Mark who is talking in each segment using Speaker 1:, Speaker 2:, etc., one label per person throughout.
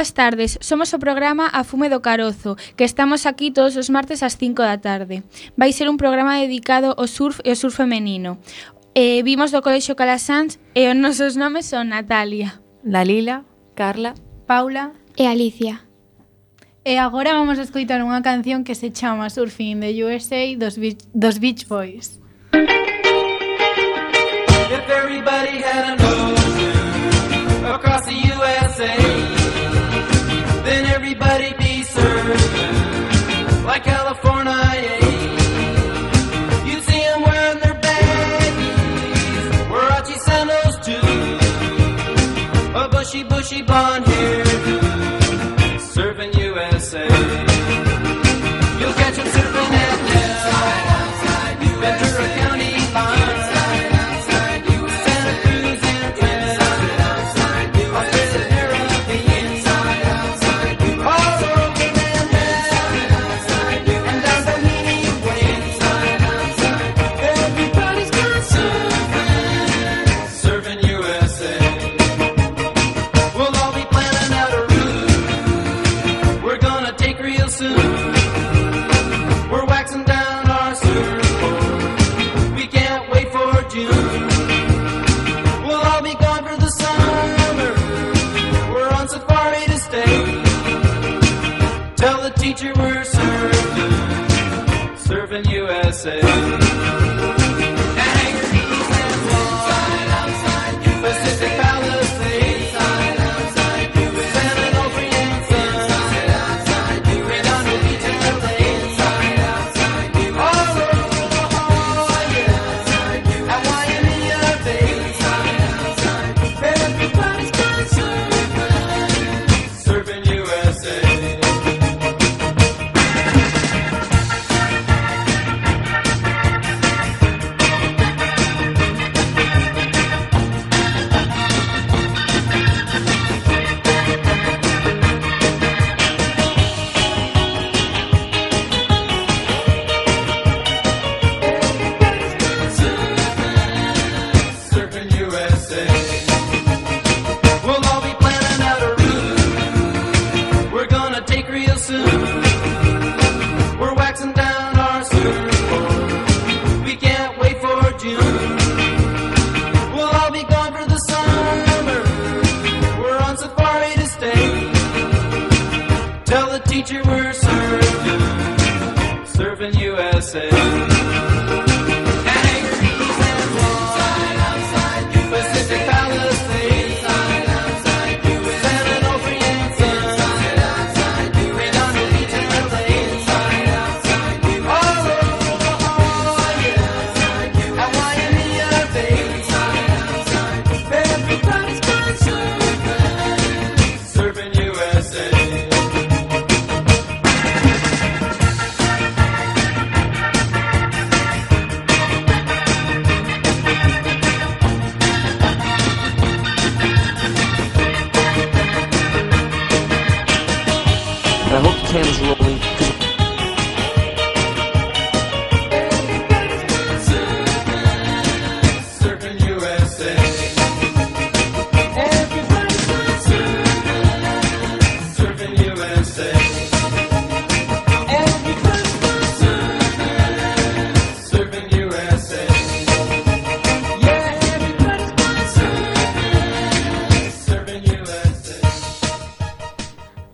Speaker 1: Boas tardes, somos o programa A Fume do Carozo, que estamos aquí todos os martes ás 5 da tarde. Vai ser un programa dedicado ao surf e ao surf femenino. Eh, vimos do Colexo Calasanz e os nosos nomes son Natalia,
Speaker 2: Dalila, Carla,
Speaker 3: Paula
Speaker 4: e Alicia.
Speaker 3: E agora vamos a escoitar unha canción que se chama Surfing in the USA dos Beach, dos Beach Boys.
Speaker 5: Música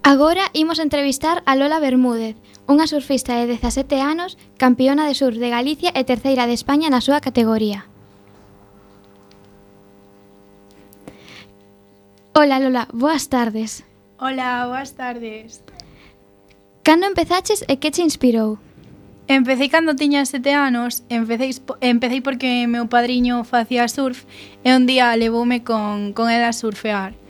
Speaker 4: Agora imos entrevistar a Lola Bermúdez, unha surfista de 17 anos, campeona de surf de Galicia e terceira de España na súa categoría. Ola Lola, boas tardes.
Speaker 3: Ola, boas tardes.
Speaker 4: Cando empezaches e que te inspirou?
Speaker 3: Empecé cando tiña sete anos, empecé, empecé porque meu padriño facía surf e un día levoume con, con ela a surfear.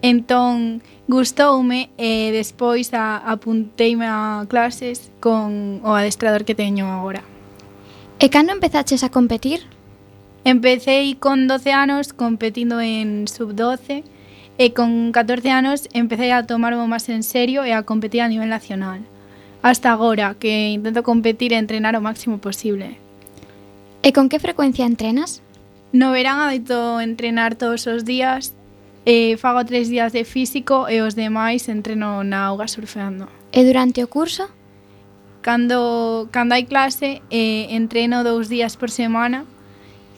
Speaker 3: Entón, gustoume e despois a, apunteime a clases con o adestrador que teño agora.
Speaker 4: E cando empezaches a competir?
Speaker 3: Empecé con 12 anos competindo en sub-12 e con 14 anos empecé a tomarmo máis en serio e a competir a nivel nacional. Hasta agora, que intento competir e entrenar o máximo posible.
Speaker 4: E con que frecuencia entrenas?
Speaker 3: No verán habito entrenar todos os días, eh, fago tres días de físico e os demais entreno na auga surfeando.
Speaker 4: E durante o curso?
Speaker 3: Cando, cando hai clase, eh, entreno dous días por semana,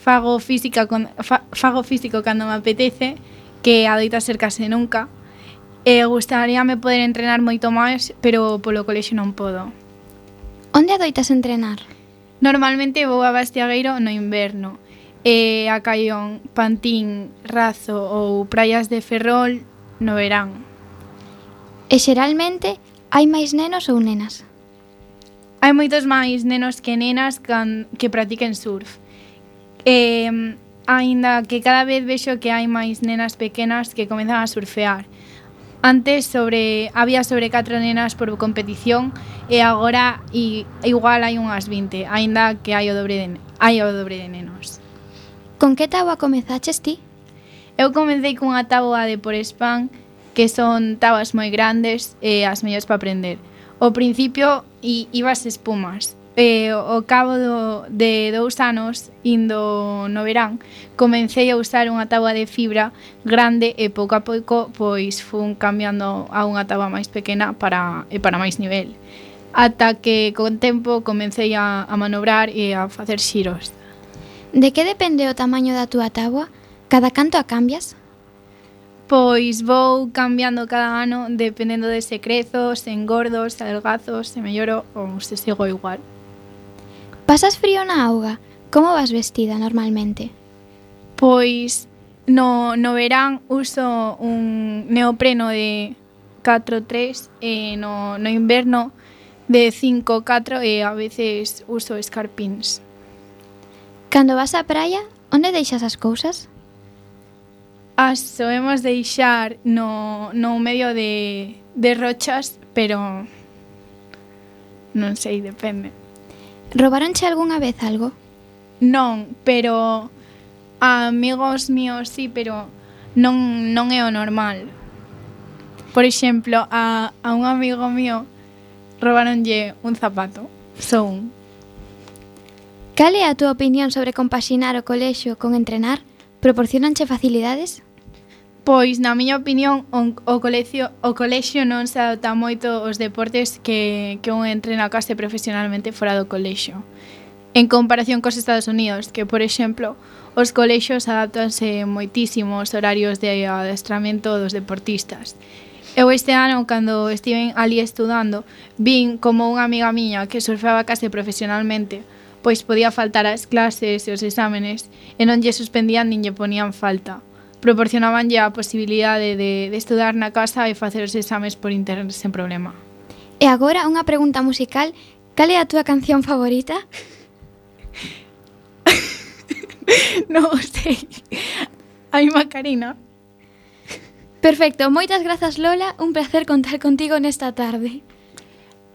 Speaker 3: fago física con, fa, fago físico cando me apetece, que adoita ser case nunca, e gustaríame poder entrenar moito máis, pero polo colexio non podo.
Speaker 4: Onde adoitas entrenar?
Speaker 3: Normalmente vou a Bastiagueiro no inverno, e a Caión, Pantín, Razo ou praias de Ferrol no verán.
Speaker 4: E xeralmente hai máis nenos ou nenas?
Speaker 3: Hai moitos máis nenos que nenas can, que practiquen surf. E, aínda que cada vez vexo que hai máis nenas pequenas que comezan a surfear. Antes sobre había sobre 4 nenas por competición e agora i, igual hai unhas 20, aínda que hai o dobre de hai o dobre de nenos.
Speaker 4: Con que táboa comezaches ti?
Speaker 3: Eu comecei cunha táboa de por spam, que son tabas moi grandes e as mellores para aprender. O principio ibas espumas. E o cabo do, de dous anos, indo no verán, comecei a usar unha táboa de fibra grande e pouco a pouco pois fun cambiando a unha táboa máis pequena para, e para máis nivel. Ata que con tempo comecei a, a manobrar e a facer xiros.
Speaker 4: De que depende o tamaño da túa táboa? Cada canto a cambias?
Speaker 3: Pois vou cambiando cada ano dependendo de se crezo, se engordo, se adelgazo, se melloro ou se sigo igual.
Speaker 4: Pasas frío na auga? Como vas vestida normalmente?
Speaker 3: Pois no, no verán uso un neopreno de 4-3 e no, no inverno de 5-4 e a veces uso escarpins.
Speaker 4: Cando vas á praia, onde deixas as cousas?
Speaker 3: As soemos deixar no, no medio de, de rochas, pero non sei, depende.
Speaker 4: Robaronche algunha vez algo?
Speaker 3: Non, pero a amigos míos sí, pero non, non é o normal. Por exemplo, a, a un amigo mío robaronlle un zapato, só so un.
Speaker 4: Cal é a túa opinión sobre compaxinar o colexio con entrenar? Proporcionanche facilidades?
Speaker 3: Pois, na miña opinión, o, colexio, o colexio non se adapta moito os deportes que, que un entrena case profesionalmente fora do colexio. En comparación cos Estados Unidos, que, por exemplo, os colexios adaptanse moitísimo aos horarios de adestramento dos deportistas. Eu este ano, cando estiven ali estudando, vin como unha amiga miña que surfaba case profesionalmente, pois podía faltar ás clases e os exámenes e non lle suspendían nin lle ponían falta. Proporcionabanlle a posibilidade de, de estudar na casa e facer os exames por internet sen problema.
Speaker 4: E agora unha pregunta musical, cal é a túa canción favorita?
Speaker 3: non sei. Ai, Macarina.
Speaker 4: Perfecto, moitas grazas Lola, un placer contar contigo nesta tarde.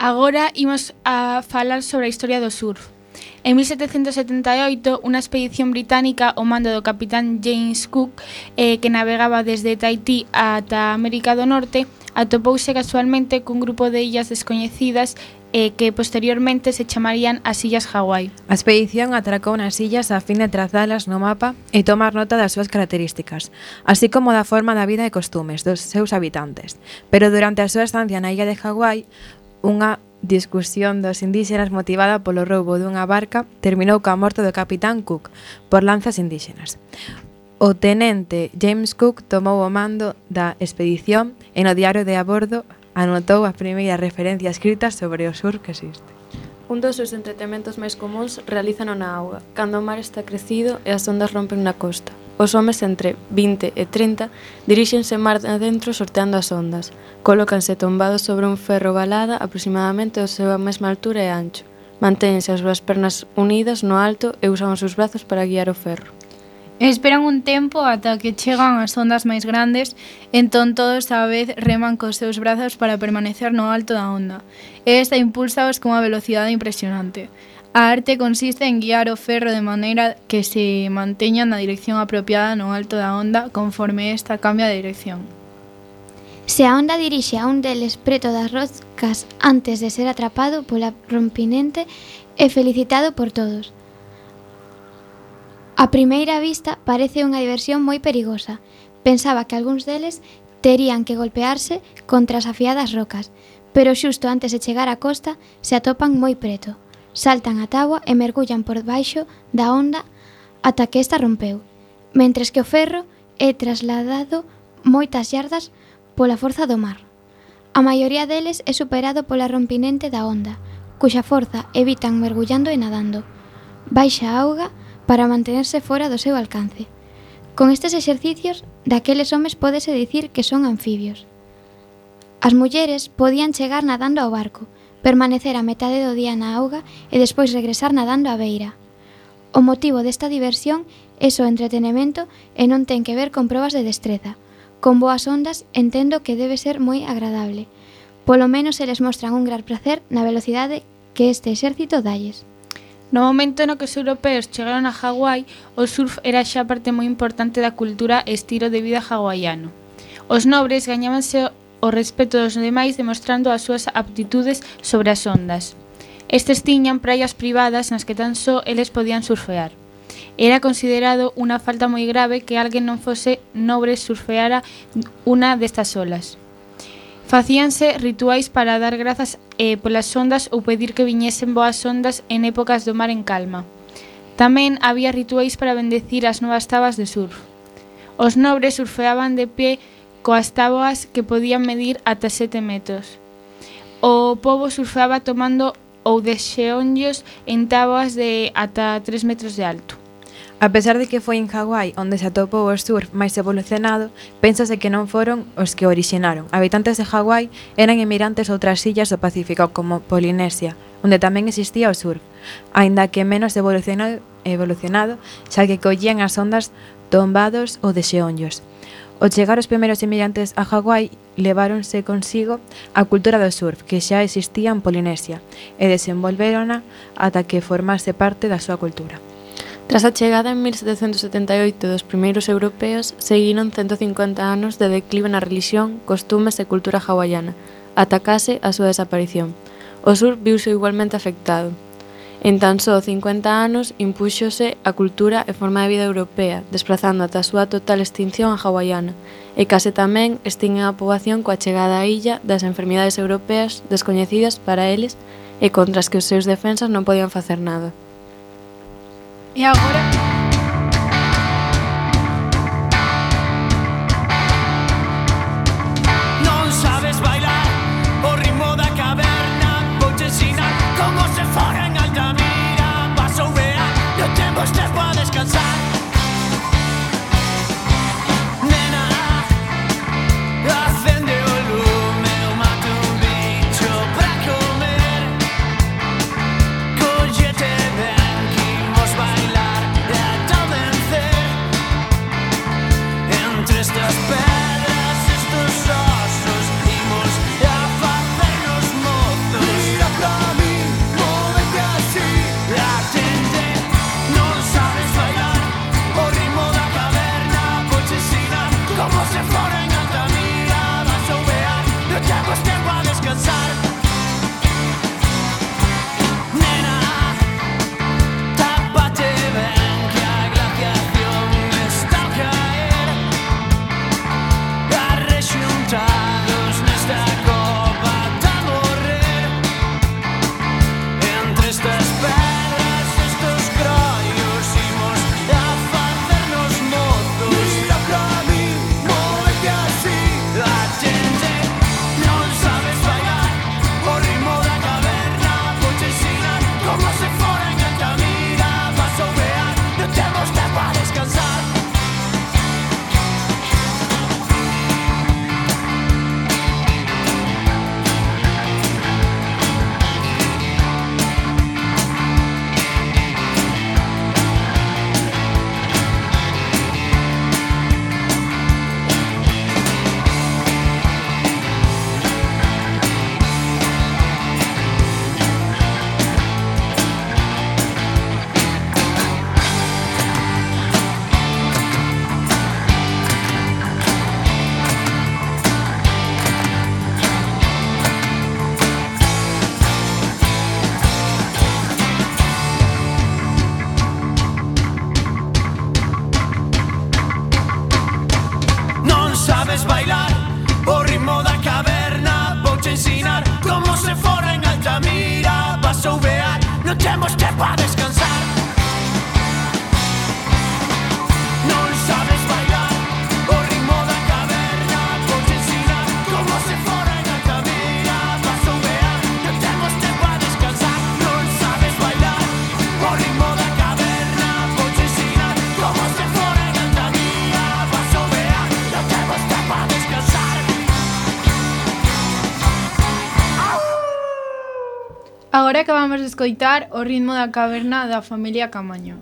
Speaker 1: Agora imos a falar sobre a historia do surf. En 1778, unha expedición británica ao mando do capitán James Cook, eh, que navegaba desde Tahití ata América do Norte, atopouse casualmente cun grupo de illas descoñecidas e que posteriormente se chamarían as Illas Hawái.
Speaker 2: A expedición atracou nas illas a fin de trazalas no mapa e tomar nota das súas características, así como da forma da vida e costumes dos seus habitantes. Pero durante a súa estancia na illa de Hawái, unha discusión dos indígenas motivada polo roubo dunha barca terminou coa morte do capitán Cook por lanzas indígenas. O tenente James Cook tomou o mando da expedición e no diario de a bordo anotou as primeiras referencias escritas sobre o sur que existe.
Speaker 6: Un dos seus entretementos máis comuns realízano na auga, cando o mar está crecido e as ondas rompen na costa. Os homes entre 20 e 30 diríxense mar adentro sorteando as ondas. Colócanse tombados sobre un ferro balada aproximadamente ao seu a mesma altura e ancho. Mantéñense as súas pernas unidas no alto e usan os seus brazos para guiar o ferro.
Speaker 3: Esperan un tempo ata que chegan as ondas máis grandes, entón todos á vez reman cos seus brazos para permanecer no alto da onda, e esta impulsaos cunha velocidade impresionante. A arte consiste en guiar o ferro de maneira que se manteña na dirección apropiada no alto da onda conforme esta cambia de dirección.
Speaker 4: Se a onda dirixe a un deles preto das roscas antes de ser atrapado pola rompinente, é felicitado por todos. A primeira vista parece unha diversión moi perigosa. Pensaba que algúns deles terían que golpearse contra as afiadas rocas, pero xusto antes de chegar á costa se atopan moi preto. Saltan a táboa e mergullan por baixo da onda ata que esta rompeu, mentres que o ferro é trasladado moitas yardas pola forza do mar. A maioría deles é superado pola rompinente da onda, cuxa forza evitan mergullando e nadando. Baixa a auga para mantenerse fora do seu alcance. Con estes exercicios, daqueles homes pódese dicir que son anfibios. As mulleres podían chegar nadando ao barco, permanecer a metade do día na auga e despois regresar nadando á beira. O motivo desta diversión é o entretenimento e non ten que ver con probas de destreza. Con boas ondas entendo que debe ser moi agradable. Polo menos se les mostran un gran placer na velocidade que este exército dalles.
Speaker 1: No momento no que os europeos chegaron a Hawái, o surf era xa parte moi importante da cultura e estilo de vida hawaiano. Os nobres gañábanse o respeto dos demais demostrando as súas aptitudes sobre as ondas. Estes tiñan praias privadas nas que tan só eles podían surfear. Era considerado unha falta moi grave que alguén non fose nobre surfeara unha destas olas. Facíanse rituais para dar grazas eh, polas ondas ou pedir que viñesen boas ondas en épocas do mar en calma. Tamén había rituais para bendecir as novas tabas de surf. Os nobres surfeaban de pé coas táboas que podían medir ata sete metros. O povo surfeaba tomando ou de xeonllos en táboas de ata 3 metros de alto.
Speaker 2: A pesar de que foi en Hawái onde se atopou o surf máis evolucionado, pénsase que non foron os que o orixinaron. Habitantes de Hawái eran emigrantes outras illas do Pacífico como Polinesia, onde tamén existía o surf, aínda que menos evolucionado, evolucionado xa que collían as ondas tombados ou de xeonllos. Ao chegar os primeiros emigrantes a Hawái, leváronse consigo a cultura do surf, que xa existía en Polinesia, e desenvolverona ata que formase parte da súa cultura.
Speaker 6: Tras a chegada en 1778 dos primeiros europeos, seguiron 150 anos de declive na religión, costumes e cultura hawaiana, ata case a súa desaparición. O sur viuse igualmente afectado. En tan só 50 anos impúxose a cultura e forma de vida europea, desplazando ata a súa total extinción a hawaiana, e case tamén extinguen a poboación coa chegada á illa das enfermidades europeas descoñecidas para eles e contra as que os seus defensas non podían facer nada.
Speaker 3: E agora escoitar o ritmo da caverna da familia Camaño.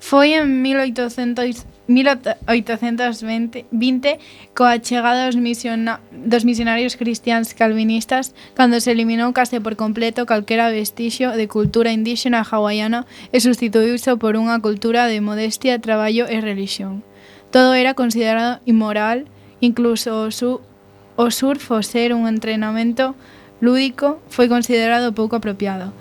Speaker 3: Foi en 1800, 1820 coa chegada dos, misiona, dos misionarios cristiáns calvinistas cando se eliminou case por completo calquera vestixio de cultura indígena hawaiana e sustituíuse por unha cultura de modestia, traballo e religión. Todo era considerado inmoral, incluso o, su, o surf o ser un entrenamento lúdico foi considerado pouco apropiado.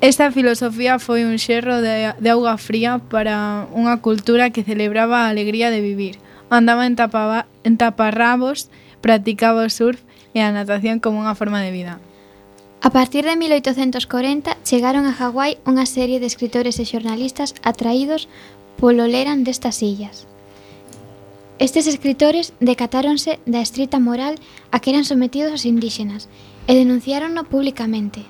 Speaker 3: Esta filosofía foi un xerro de, de auga fría para unha cultura que celebraba a alegría de vivir. Andaba en, tapaba, en taparrabos, practicaba o surf e a natación como unha forma de vida.
Speaker 4: A partir de 1840 chegaron a Hawái unha serie de escritores e xornalistas atraídos polo leran destas illas. Estes escritores decatáronse da estrita moral a que eran sometidos os indígenas e denunciárono públicamente.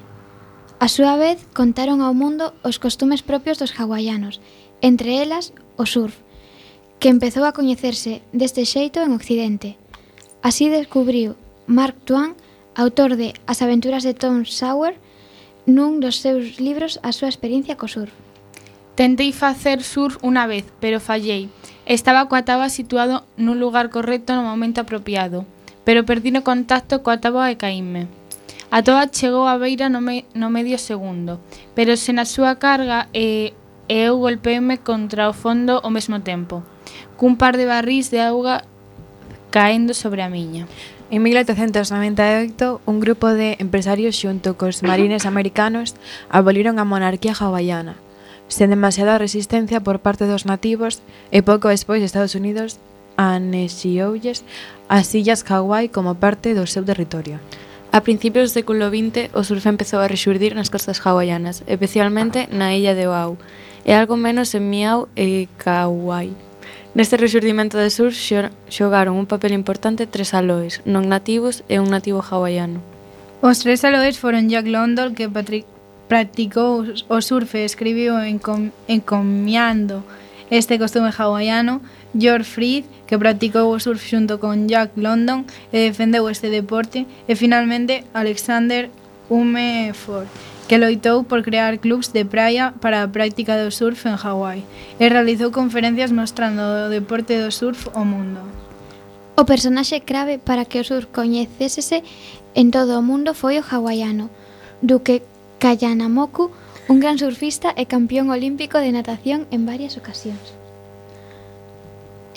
Speaker 4: A súa vez, contaron ao mundo os costumes propios dos hawaianos, entre elas o surf, que empezou a coñecerse deste xeito en Occidente. Así descubriu Mark Twain, autor de As aventuras de Tom Sawyer, nun dos seus libros a súa experiencia co surf.
Speaker 1: Tentei facer surf unha vez, pero fallei. Estaba coa taba situado nun lugar correcto no momento apropiado, pero perdí o contacto coa taba e caíme. A toa chegou á beira no, me, no medio segundo, pero sen a súa carga eh, e, e eu golpeime contra o fondo ao mesmo tempo, cun par de barris de auga caendo sobre a miña.
Speaker 2: En 1898, un grupo de empresarios xunto cos marines americanos aboliron a monarquía hawaiana, sen demasiada resistencia por parte dos nativos e pouco despois Estados Unidos anexioulles as illas Hawái como parte do seu territorio.
Speaker 6: A principios do século XX o surf empezou a rexurdir nas costas hawaianas, especialmente na illa de Oahu, e algo menos en Miau e Kauai. Neste rexurdimento do surf xogaron un papel importante tres aloes, non nativos e un nativo hawaiano.
Speaker 3: Os tres aloes foron Jack London, que Patrick practicou o surf e escribiu encom encomiando este costume hawaiano, George Frith, que practicou o surf xunto con Jack London e defendeu este deporte, e finalmente Alexander Umeford, que loitou por crear clubs de praia para a práctica do surf en Hawái e realizou conferencias mostrando o deporte do surf ao mundo.
Speaker 4: O personaxe clave para que o surf coñecésese en todo o mundo foi o hawaiano, Duque Kayanamoku, un gran surfista e campeón olímpico de natación en varias ocasións.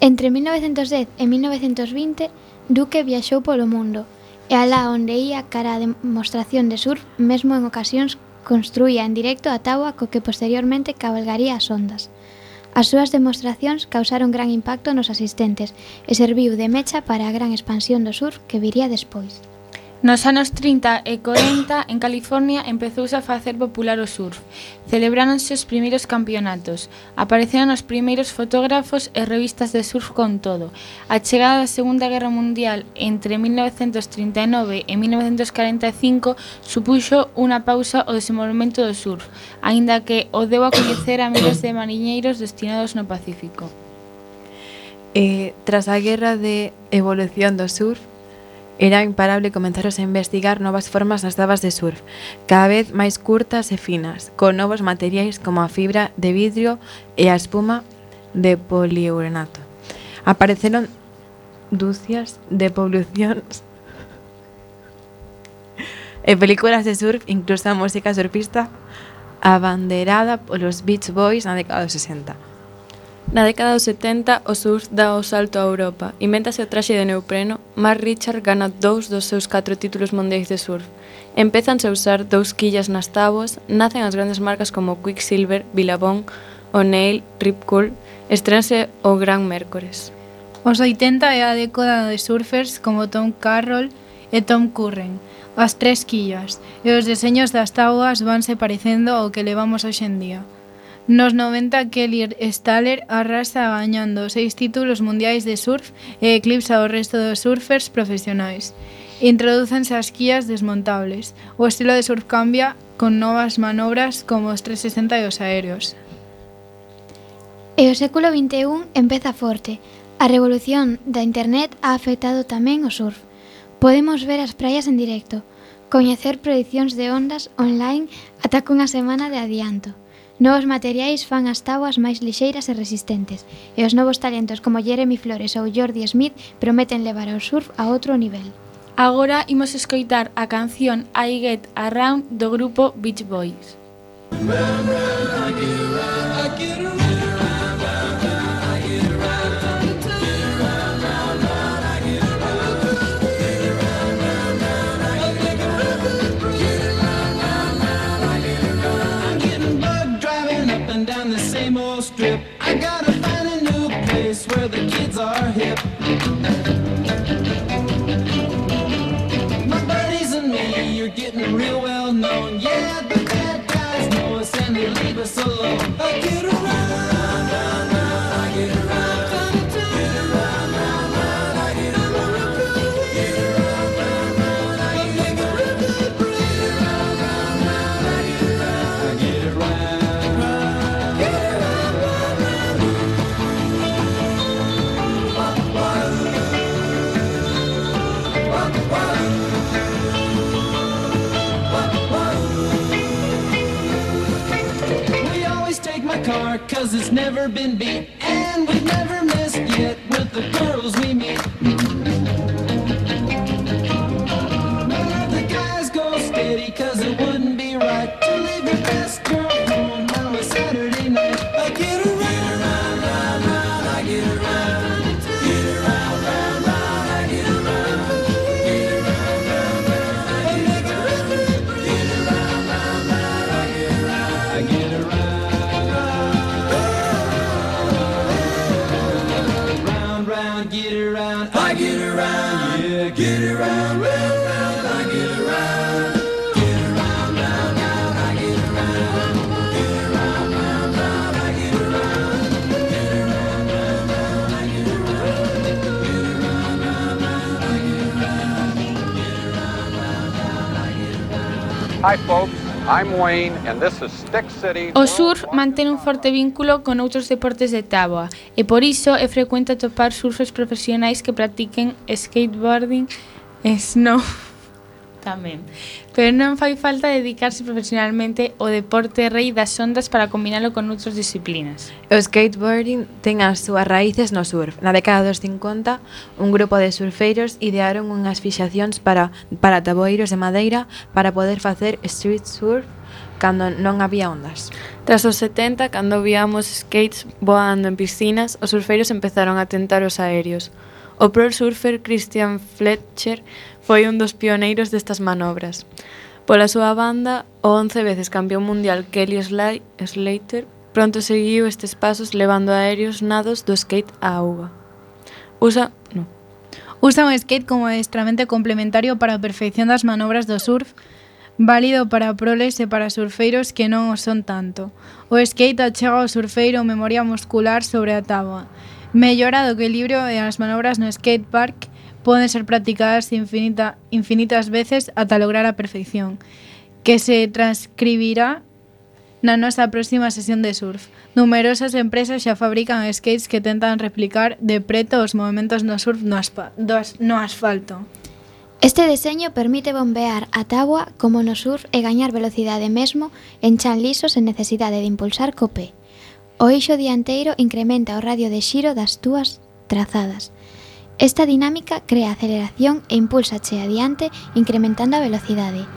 Speaker 4: Entre 1910 e 1920 Duque viaxou polo mundo e alá onde ía cara a demostración de surf, mesmo en ocasións construía en directo a táboa co que posteriormente cabalgaría as ondas. As súas demostracións causaron gran impacto nos asistentes e serviu de mecha para a gran expansión do surf que viría despois.
Speaker 1: Nos anos 30 e 40 en California empezouse a facer popular o surf. Celebráronse os primeiros campeonatos. Apareceron os primeiros fotógrafos e revistas de surf con todo. A chegada da Segunda Guerra Mundial entre 1939 e 1945 supuxo unha pausa ao desenvolvemento do surf, aínda que o deu a coñecer a miles de mariñeiros destinados no Pacífico.
Speaker 2: Eh, tras a guerra de evolución do surf, Era imparable comenzaros a investigar novas formas nas tabas de surf, cada vez máis curtas e finas, con novos materiais como a fibra de vidrio e a espuma de poliurenato. Apareceron dúcias de polucións e películas de surf, incluso a música surfista abanderada polos Beach Boys na década dos 60.
Speaker 6: Na década dos 70 o surf dá o salto a Europa. Invéntase o traxe de neopreno, Mark Richard gana dous dos seus catro títulos mundiais de surf. Empezanse a usar dous quillas nas táboas, nacen as grandes marcas como Quicksilver, Billabong, O'Neill, Rip Curl, estrense o Gran Mércores.
Speaker 3: Os 80 é a década de surfers como Tom Carroll e Tom Curren, as tres quillas, e os deseños das táboas vanse parecendo ao que levamos hoxe en día. Nos 90 Kelly Staller arrasa gañando seis títulos mundiais de surf e eclipsa o resto dos surfers profesionais. Introdúcense as quías desmontables. O estilo de surf cambia con novas manobras como os 360 e os aéreos.
Speaker 4: E o século XXI empeza forte. A revolución da internet ha afectado tamén o surf. Podemos ver as praias en directo, coñecer predicións de ondas online ata cunha semana de adianto. Novos materiais fan as táboas máis lixeiras e resistentes, e os novos talentos como Jeremy Flores ou Jordi Smith prometen levar o surf a outro nivel.
Speaker 1: Agora imos escoitar a canción I Get Around do grupo Beach Boys.
Speaker 5: I get around, I get around. Strip. I gotta find a new place where the kids are hip. My buddies and me, you're getting real well known. Car cause it's never been beat. And we've never missed yet with the girls we meet
Speaker 1: O surf mantén un forte vínculo con outros deportes de táboa e por iso é frecuente atopar surfos profesionais que practiquen skateboarding e snow. Tamén. Pero non fai falta dedicarse profesionalmente ao deporte rei das ondas para combinalo con outras disciplinas.
Speaker 2: O skateboarding ten as súas raíces no surf. Na década dos 50, un grupo de surfeiros idearon unhas fixacións para, para taboeiros de madeira para poder facer street surf cando non había ondas.
Speaker 6: Tras os 70, cando víamos skates voando en piscinas, os surfeiros empezaron a tentar os aéreos. O pro surfer Christian Fletcher foi un dos pioneiros destas manobras. Pola súa banda, o 11 veces campeón mundial Kelly Slater pronto seguiu estes pasos levando aéreos nados do skate á auga. Usa, no.
Speaker 3: Usa o skate como adestramento complementario para a perfección das manobras do surf, válido para proles e para surfeiros que non o son tanto. O skate achega ao surfeiro memoria muscular sobre a táboa Mellorado que o equilibrio e as manobras no skatepark poden ser practicadas infinita, infinitas veces ata lograr a perfección, que se transcribirá na nosa próxima sesión de surf. Numerosas empresas xa fabrican skates que tentan replicar de preto os movimentos no surf no, aspa, do as, no asfalto.
Speaker 4: Este deseño permite bombear a táboa como no surf e gañar velocidade mesmo en chan liso sen necesidade de impulsar co pé. O eixo dianteiro incrementa o radio de xiro das túas trazadas. Esta dinámica crea aceleración e impulsache adiante incrementando a velocidade.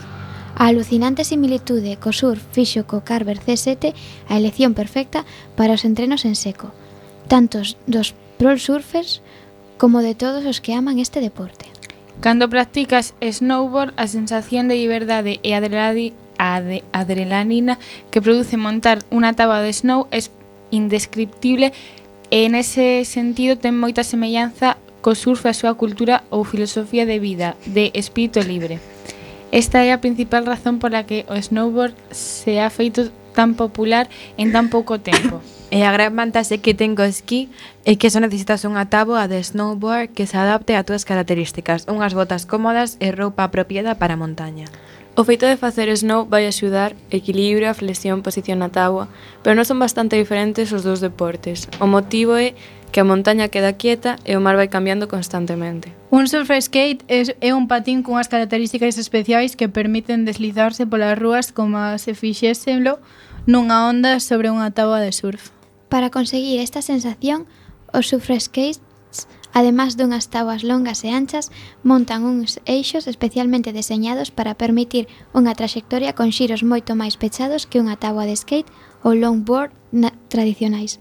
Speaker 4: A alucinante similitude co surf fixo co Carver C7 a elección perfecta para os entrenos en seco, tantos dos pro surfers como de todos os que aman este deporte.
Speaker 1: Cando practicas snowboard, a sensación de liberdade e adrenalina que produce montar unha taba de snow é indescriptible e nese sentido ten moita semellanza co surf a súa cultura ou filosofía de vida, de espírito libre. Esta é a principal razón pola que o snowboard se ha feito tan popular en tan pouco tempo.
Speaker 2: E a gran vantaxe que ten co esquí é que só necesitas unha táboa de snowboard que se adapte a túas características, unhas botas cómodas e roupa apropiada para a montaña.
Speaker 6: O feito de facer snow vai axudar equilibrio, a flexión, posición na tábua, pero non son bastante diferentes os dous deportes. O motivo é que a montaña queda quieta e o mar vai cambiando constantemente.
Speaker 3: Un surf skate é un patín cunhas características especiais que permiten deslizarse polas rúas como se fixéselo nunha onda sobre unha táboa de surf.
Speaker 4: Para conseguir esta sensación, os surfer skates además dunhas táboas longas e anchas, montan uns eixos especialmente deseñados para permitir unha traxectoria con xiros moito máis pechados que unha táboa de skate ou longboard tradicionais.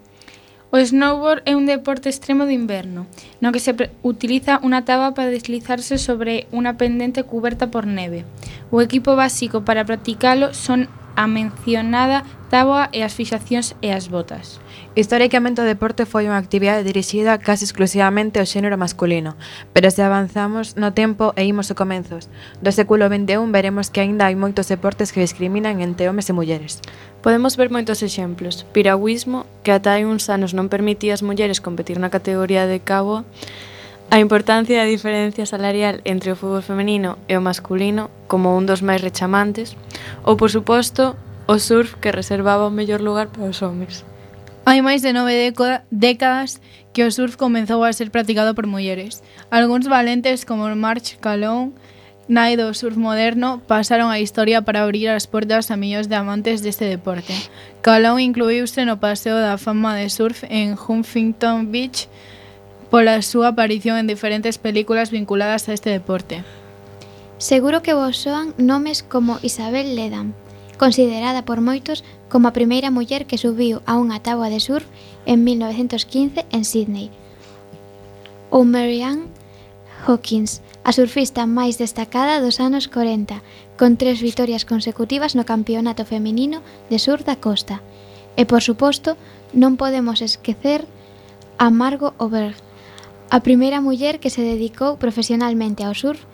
Speaker 1: O snowboard é un deporte extremo de inverno, no que se utiliza unha taba para deslizarse sobre unha pendente cuberta por neve. O equipo básico para practicalo son a mencionada táboa e as fixacións e as botas.
Speaker 2: Históricamente o deporte foi unha actividade dirixida case exclusivamente ao xénero masculino, pero se avanzamos no tempo e imos a comenzos do século XXI veremos que aínda hai moitos deportes que discriminan entre homes e mulleres.
Speaker 6: Podemos ver moitos exemplos. Piragüismo, que ata hai uns anos non permitía ás mulleres competir na categoría de cabo, A importancia da diferencia salarial entre o fútbol femenino e o masculino como un dos máis rechamantes, ou, por suposto, o surf que reservaba o mellor lugar para os homes.
Speaker 3: Hai máis de nove décadas que o surf comezou a ser practicado por mulleres. Algúns valentes como March Calón, nai do surf moderno, pasaron a historia para abrir as portas a millóns de amantes deste deporte. Calón incluíuse no Paseo da Fama de Surf en Huntington Beach pola súa aparición en diferentes películas vinculadas a este deporte.
Speaker 4: Seguro que vos soan nomes como Isabel Ledam, considerada por moitos como a primeira muller que subiu a unha táboa de surf en 1915 en Sydney. Ou Mary Ann Hawkins, a surfista máis destacada dos anos 40, con tres vitorias consecutivas no Campeonato Feminino de Sur da Costa. E, por suposto, non podemos esquecer a Margo Oberg, a primeira muller que se dedicou profesionalmente ao surf,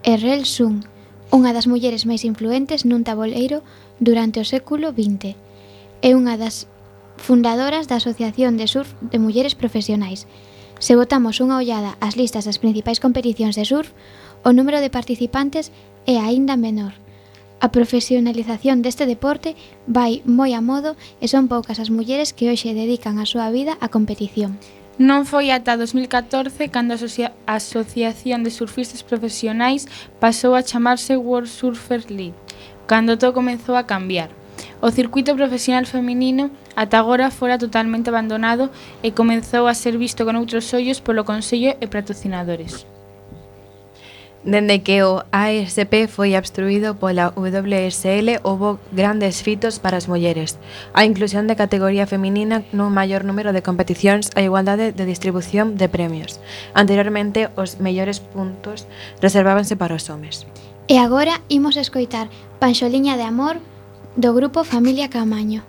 Speaker 4: e Rel Sung, unha das mulleres máis influentes nun taboleiro durante o século XX. É unha das fundadoras da Asociación de Surf de Mulleres Profesionais. Se botamos unha ollada ás listas das principais competicións de surf, o número de participantes é aínda menor. A profesionalización deste deporte vai moi a modo e son poucas as mulleres que hoxe dedican a súa vida á competición.
Speaker 1: Non foi ata 2014 cando a Asociación de Surfistas Profesionais pasou a chamarse World Surfer League cando todo comezou a cambiar. O circuito profesional feminino ata agora fora totalmente abandonado e comezou a ser visto con outros ollos polo Consello e patrocinadores.
Speaker 2: Dende que o ASP foi abstruído pola WSL, houbo grandes fitos para as mulleres. A inclusión de categoría feminina nun maior número de competicións e a igualdade de distribución de premios. Anteriormente, os mellores puntos reservábanse para os homes.
Speaker 4: E agora imos escoitar Panxoliña de Amor, do grupo Familia Camaño.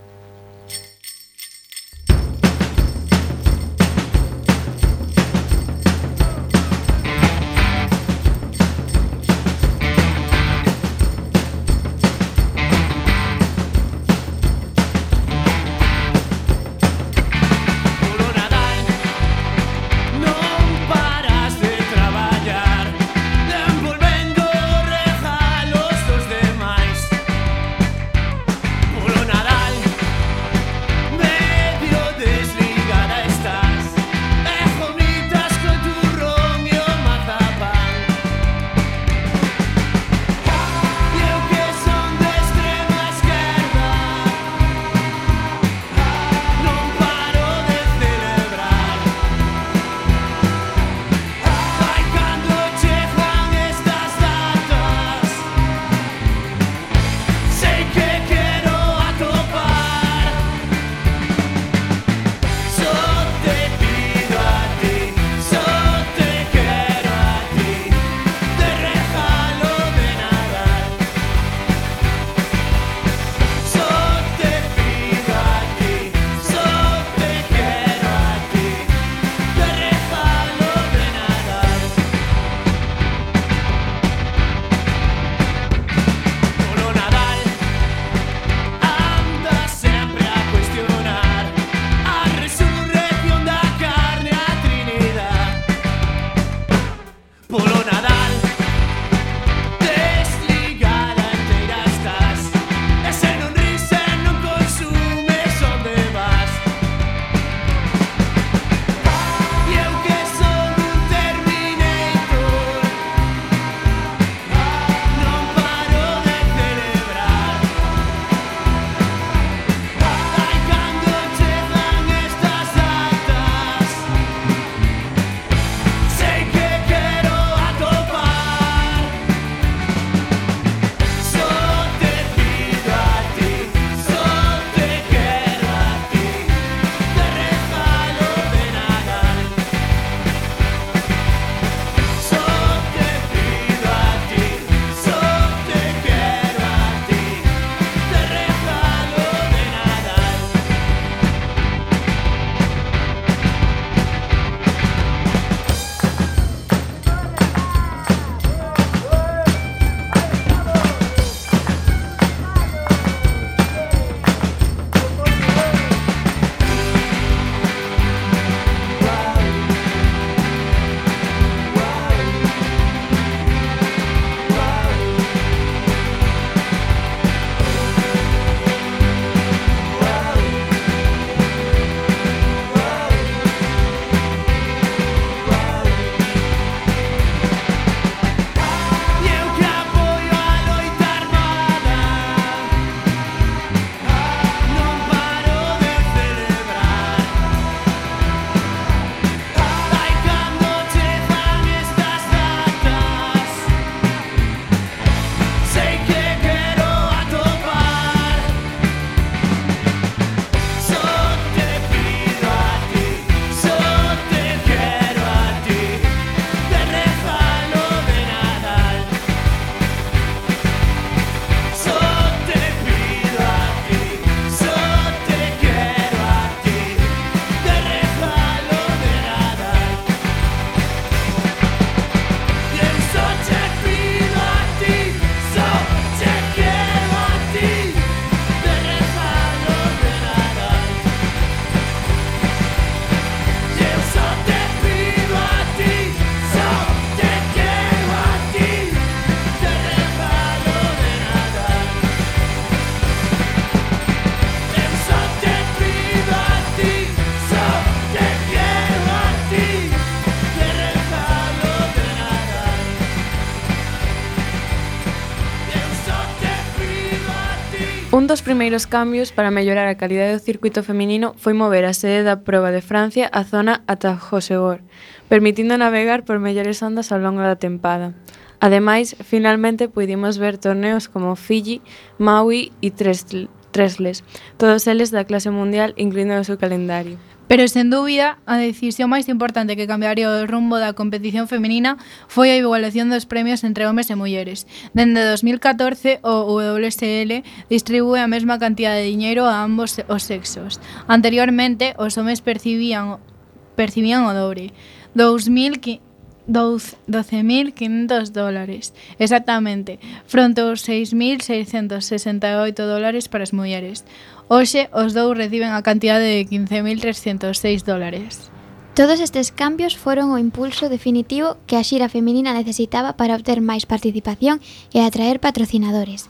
Speaker 6: Un dos primeiros cambios para mellorar a calidade do circuito feminino foi mover a sede da proba de Francia á zona ata Josegor, permitindo navegar por mellores ondas ao longo da tempada. Ademais, finalmente pudimos ver torneos como Fiji, Maui e Tresl, Tresles, todos eles da clase mundial incluindo o seu calendario.
Speaker 3: Pero sen dúbida, a decisión máis importante que cambiaría o rumbo da competición feminina foi a igualación dos premios entre homes e mulleres. Dende 2014, o WSL distribúe a mesma cantidad de diñeiro a ambos os sexos. Anteriormente, os homes percibían percibían o dobre. 2015 12.500 dólares, exactamente, fronte aos 6.668 dólares para as mulleres. Hoxe, os dous reciben a cantidade de 15.306 dólares.
Speaker 4: Todos estes cambios foron o impulso definitivo que a xira feminina necesitaba para obter máis participación e atraer patrocinadores.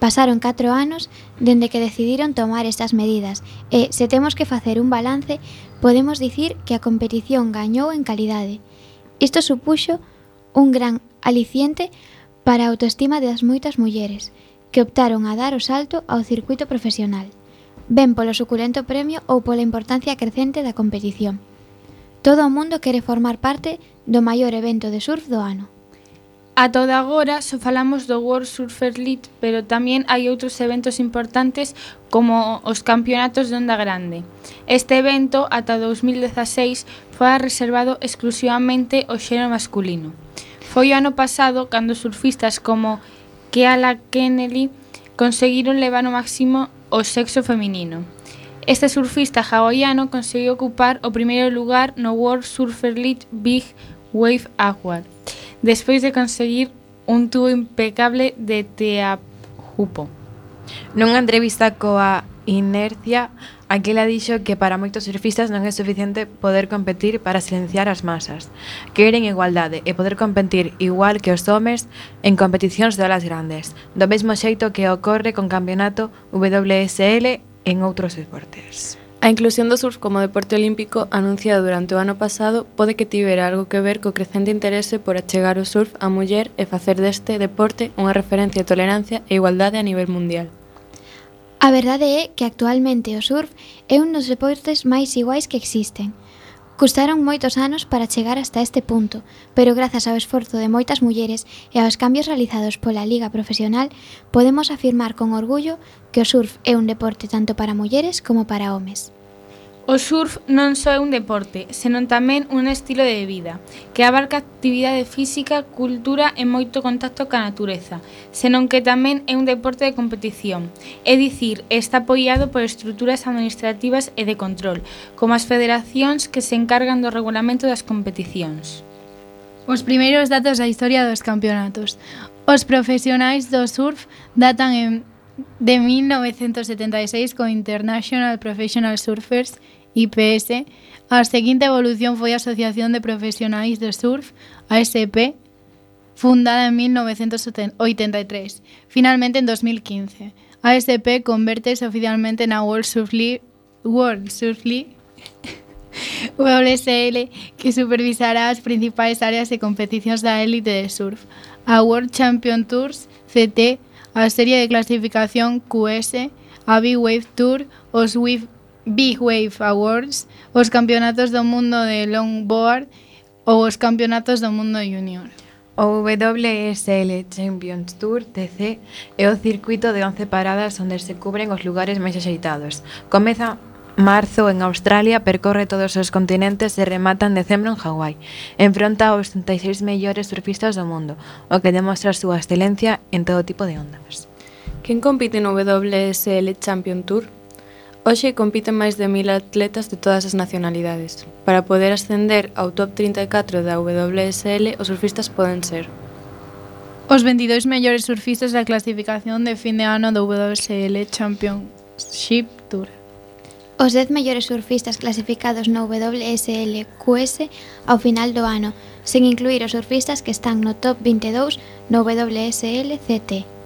Speaker 4: Pasaron 4 anos dende que decidiron tomar estas medidas e, se temos que facer un balance, podemos dicir que a competición gañou en calidade. Isto supuxo un gran aliciente para a autoestima das moitas mulleres que optaron a dar o salto ao circuito profesional ben polo suculento premio ou pola importancia crecente da competición. Todo o mundo quere formar parte do maior evento de surf do ano.
Speaker 1: A toda agora só falamos do World Surfer League, pero tamén hai outros eventos importantes como os campeonatos de onda grande. Este evento, ata 2016, foi reservado exclusivamente ao xero masculino. Foi o ano pasado cando surfistas como Keala Kennedy conseguiron levar o máximo o sexo feminino. Este surfista hawaiano conseguiu ocupar o primeiro lugar no World Surfer League Big Wave Award, despois de conseguir un tubo impecable de Teahupo.
Speaker 2: Nunha entrevista coa Inercia, Aquela dixo que para moitos surfistas non é suficiente poder competir para silenciar as masas. Queren igualdade e poder competir igual que os homes en competicións de olas grandes, do mesmo xeito que ocorre con campeonato WSL en outros deportes.
Speaker 6: A inclusión do surf como deporte olímpico anunciada durante o ano pasado pode que tivera algo que ver co crecente interese por achegar o surf á muller e facer deste deporte unha referencia de tolerancia e igualdade a nivel mundial.
Speaker 4: A verdade é que actualmente o surf é un dos deportes máis iguais que existen. Custaron moitos anos para chegar hasta este punto, pero grazas ao esforzo de moitas mulleres e aos cambios realizados pola Liga Profesional, podemos afirmar con orgullo que o surf é un deporte tanto para mulleres como para homes.
Speaker 1: O surf non só é un deporte, senón tamén un estilo de vida, que abarca actividade física, cultura e moito contacto ca natureza, senón que tamén é un deporte de competición, é dicir, está apoiado por estruturas administrativas e de control, como as federacións que se encargan do regulamento das competicións.
Speaker 3: Os primeiros datos da historia dos campeonatos. Os profesionais do surf datan en de 1976 co International Professional Surfers IPS. A seguinte evolución foi a Asociación de Profesionais do Surf, ASP, fundada en 1983. Finalmente en 2015. A ASP convertese oficialmente na World Surf League, World Surf League WSL que supervisará as principais áreas de competicións da élite de surf. A World Champion Tours, CT, a serie de clasificación QS, a Big Wave Tour, os Wave, Big Wave Awards, os campeonatos do mundo de longboard ou os campeonatos do mundo junior.
Speaker 2: O WSL Champions Tour TC é o circuito de 11 paradas onde se cubren os lugares máis axeitados. Comeza marzo en Australia, percorre todos os continentes e remata en decembro en Hawái. Enfronta aos 36 mellores surfistas do mundo, o que demostra a súa excelencia en todo tipo de ondas.
Speaker 6: Quen compite no WSL Champion Tour? Hoxe compiten máis de mil atletas de todas as nacionalidades. Para poder ascender ao top 34 da WSL, os surfistas poden ser
Speaker 3: Os 22 mellores surfistas da clasificación de fin de ano do WSL Championship Tour.
Speaker 4: Os 10 mellores surfistas clasificados no WSLQS ao final do ano, sen incluir os surfistas que están no top 22 no WSLCT.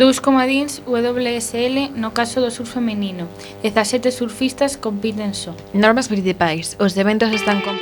Speaker 1: Dous comodíns WSL no caso do surf femenino. 17 surfistas compiten só.
Speaker 2: Normas principais. Os eventos están... Con...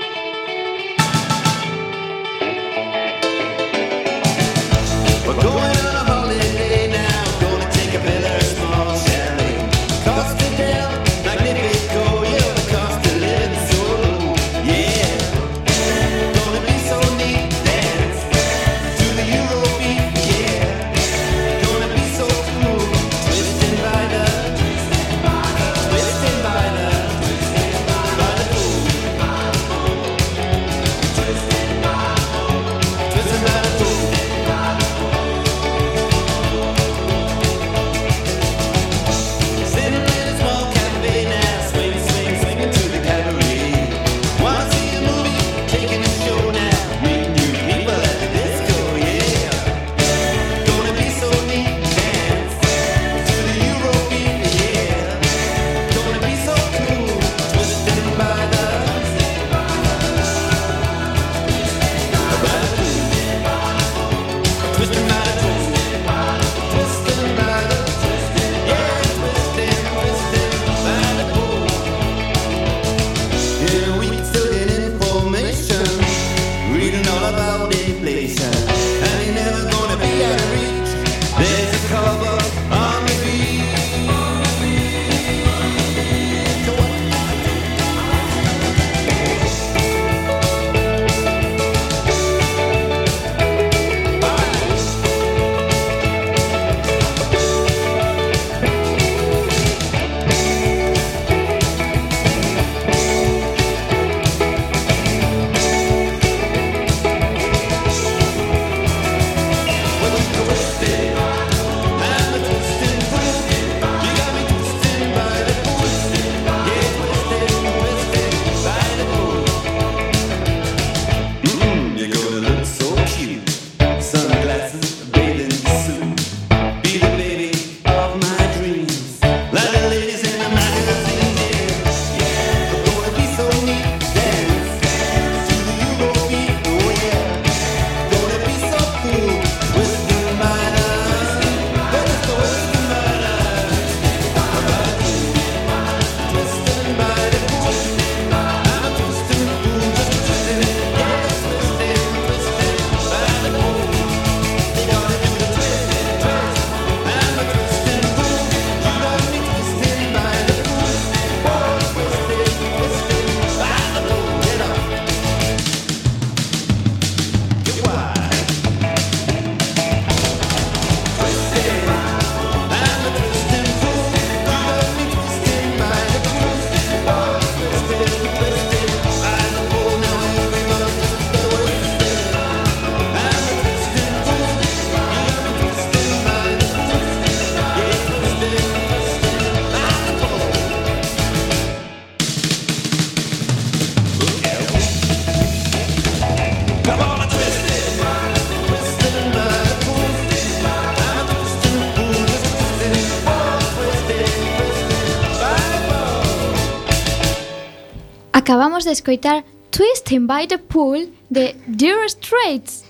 Speaker 4: Acabamos de escoitar Twisting by the Pool de Dire Straits.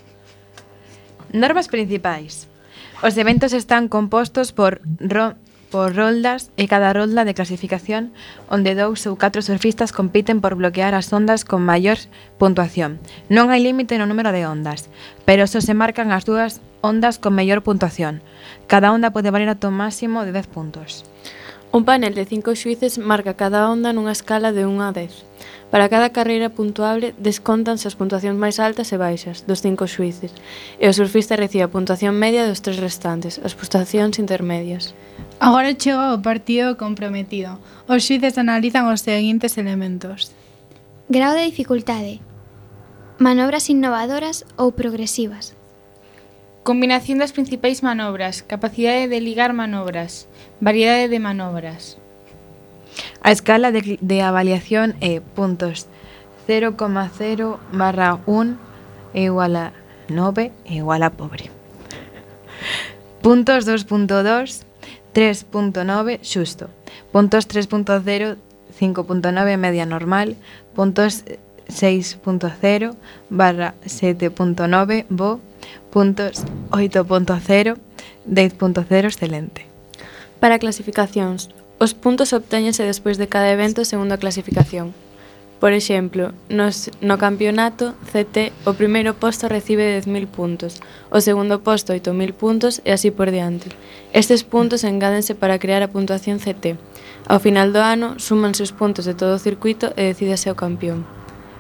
Speaker 2: Normas principais. Os eventos están compostos por ro por roldas e cada rolda de clasificación onde dous ou catro surfistas compiten por bloquear as ondas con maior puntuación. Non hai límite no número de ondas, pero só se marcan as dúas ondas con mellor puntuación. Cada onda pode valer ata máximo de 10 puntos.
Speaker 6: Un panel de cinco xuíces marca cada onda nunha escala de 1 a 10. Para cada carreira puntuable descontanse as puntuacións máis altas e baixas dos cinco xuíces, e o surfista recibe a puntuación media dos tres restantes, as puntuacións intermedias.
Speaker 3: Agora chega o partido comprometido. Os xuíces analizan os seguintes elementos.
Speaker 4: Grau de dificultade. Manobras innovadoras ou progresivas.
Speaker 1: Combinación das principais manobras, capacidade de ligar manobras, variedade de manobras.
Speaker 2: A escala de, de avaliación é puntos 0,0 barra 1 é igual a 9 é igual a pobre. Puntos 2.2, 3.9 xusto. Puntos 3.0, 5.9 media normal. Puntos 6.0 barra 7.9 bo puntos, 8.0, 10.0 excelente.
Speaker 6: Para clasificacións, os puntos obtéñense despois de cada evento segundo a clasificación. Por exemplo, nos, no campeonato CT o primeiro posto recibe 10.000 puntos, o segundo posto 8.000 puntos e así por diante. Estes puntos engádense para crear a puntuación CT. Ao final do ano, súmanse os puntos de todo o circuito e decídese o campeón.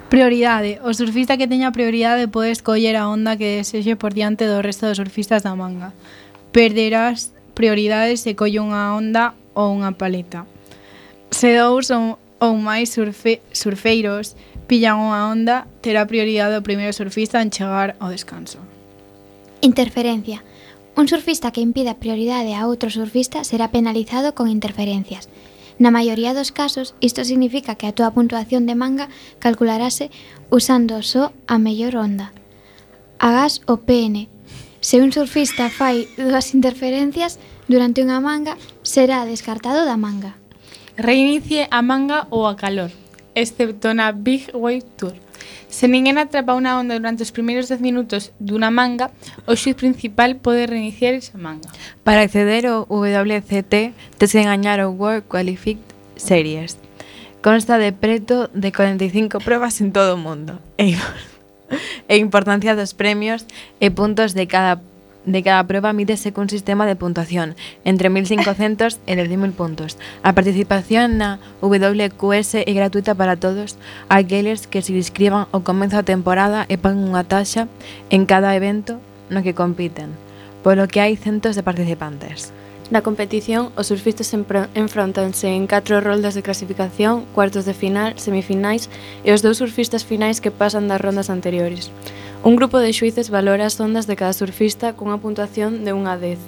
Speaker 3: Prioridade. O surfista que teña prioridade pode escoller a onda que desexe por diante do resto dos surfistas da manga. Perderás prioridades se colle unha onda ou unha paleta. Se dous ou, ou máis surfe, surfeiros pillan unha onda, terá prioridade o primeiro surfista en chegar ao descanso.
Speaker 4: Interferencia. Un surfista que impida prioridade a outro surfista será penalizado con interferencias. Na maioría dos casos, isto significa que a túa puntuación de manga calcularase usando só a mellor onda. Agás o PN. Se un surfista fai dúas interferencias durante unha manga, será descartado da manga.
Speaker 1: Reinicie a manga ou a calor, excepto na Big Wave Tour Se ninguén atrapa unha onda durante os primeiros 10 minutos dunha manga, o xuiz principal pode reiniciar esa manga.
Speaker 2: Para acceder ao WCT, tes que engañar o World Qualified Series. Consta de preto de 45 probas en todo o mundo. E, e importancia dos premios e puntos de cada de cada prueba mídese cun sistema de puntuación entre 1.500 e 10.000 puntos. A participación na WQS é gratuita para todos aqueles que se inscriban ao comezo da temporada e pagan unha taxa en cada evento no que compiten, polo que hai centos de participantes.
Speaker 6: Na competición, os surfistas enfrontanse en catro roldas de clasificación, cuartos de final, semifinais e os dous surfistas finais que pasan das rondas anteriores. Un grupo de xuíces valora as ondas de cada surfista cunha puntuación de 1 a 10,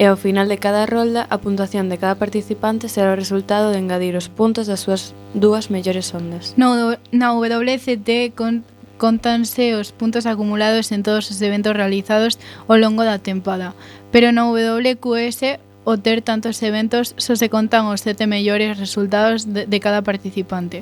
Speaker 6: e ao final de cada rolda a puntuación de cada participante será o resultado de engadir os puntos das súas dúas mellores ondas.
Speaker 3: No, na WCT con, contanse os puntos acumulados en todos os eventos realizados ao longo da tempada, pero na WQS o ter tantos eventos só se contan os sete mellores resultados de, de cada participante.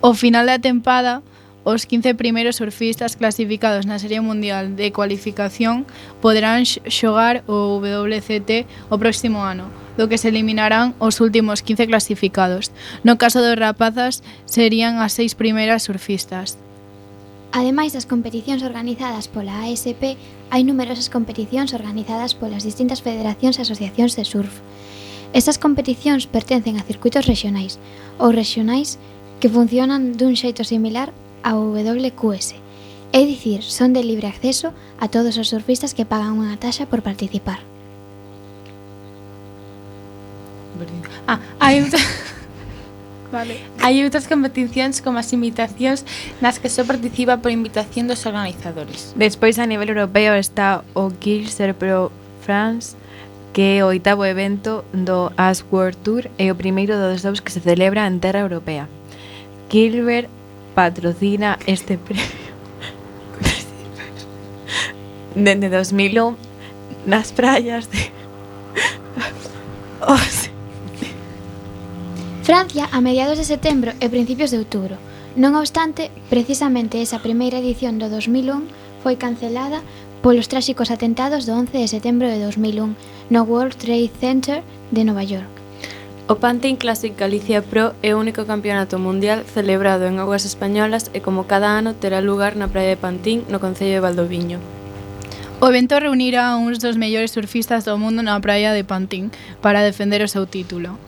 Speaker 3: Ao final da tempada, Os 15 primeiros surfistas clasificados na Serie Mundial de Cualificación poderán xogar o WCT o próximo ano, do que se eliminarán os últimos 15 clasificados. No caso dos rapazas, serían as seis primeiras surfistas.
Speaker 4: Ademais das competicións organizadas pola ASP, hai numerosas competicións organizadas polas distintas federacións e asociacións de surf. Estas competicións pertencen a circuitos rexionais ou rexionais que funcionan dun xeito similar ao WQS, é dicir, son de libre acceso a todos os surfistas que pagan unha taxa por participar.
Speaker 1: Ah, hai outra... Vale. Hai outras competicións como as invitacións nas que só participa por invitación dos organizadores.
Speaker 2: Despois a nivel europeo está o Gilser Pro France que é o oitavo evento do As World Tour e o primeiro dos dous que se celebra en terra europea. Gilbert patrocina este premio dende 2001 nas praias de Os...
Speaker 4: Francia a mediados de setembro e principios de outubro. Non obstante, precisamente esa primeira edición do 2001 foi cancelada polos tráxicos atentados do 11 de setembro de 2001 no World Trade Center de Nova York.
Speaker 6: O Pantin Classic Galicia Pro é o único campeonato mundial celebrado en augas españolas e como cada ano terá lugar na praia de Pantín, no Concello de Valdoviño.
Speaker 3: O evento reunirá a uns dos mellores surfistas do mundo na praia de Pantín para defender o seu título.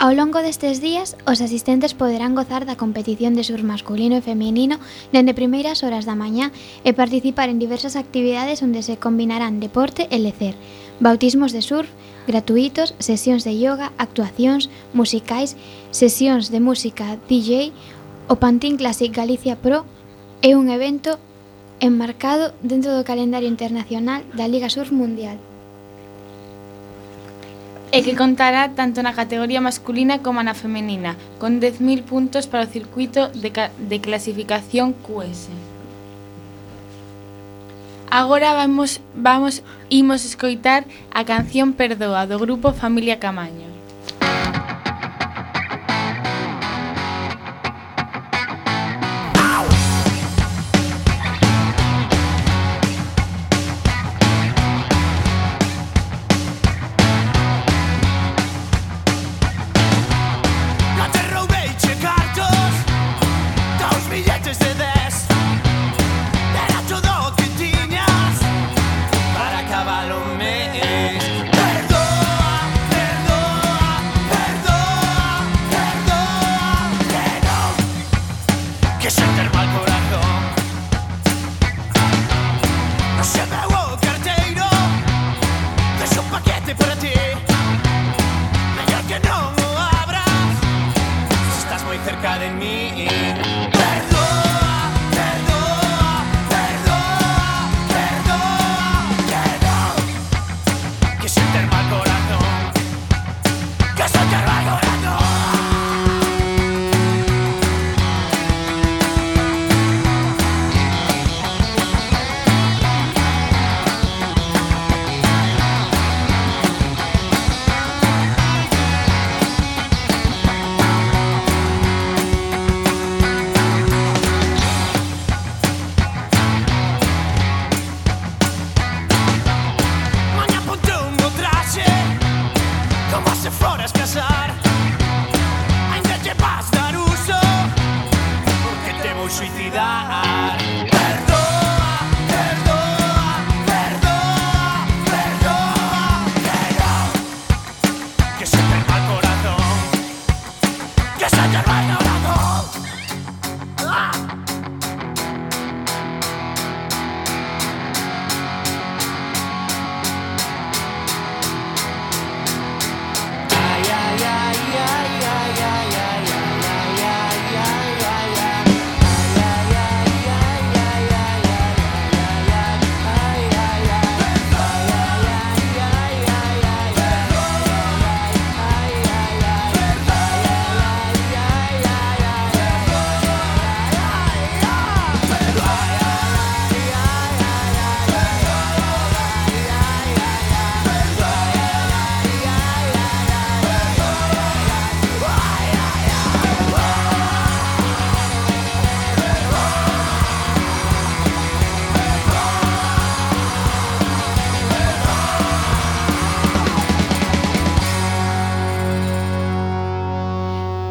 Speaker 4: Ao longo destes días, os asistentes poderán gozar da competición de surf masculino e feminino dende primeiras horas da mañá e participar en diversas actividades onde se combinarán deporte e lecer bautismos de surf, gratuitos, sesións de yoga, actuacións, musicais, sesións de música DJ, o Pantín Classic Galicia Pro é un evento enmarcado dentro do calendario internacional da Liga Surf Mundial.
Speaker 7: E que contará tanto na categoría masculina como na femenina, con 10.000 puntos para o circuito de, de clasificación QS. Agora vamos, vamos, imos escoitar a canción Perdoa do grupo Familia Camaño.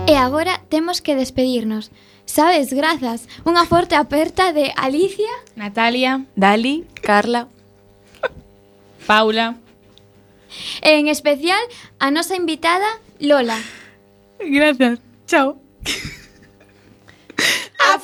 Speaker 4: E agora temos que despedirnos. Sabes, grazas. Unha forte aperta de Alicia,
Speaker 7: Natalia,
Speaker 2: Dali,
Speaker 6: Carla,
Speaker 7: Paula.
Speaker 4: En especial a nosa invitada Lola.
Speaker 3: Grazas. Chao. A!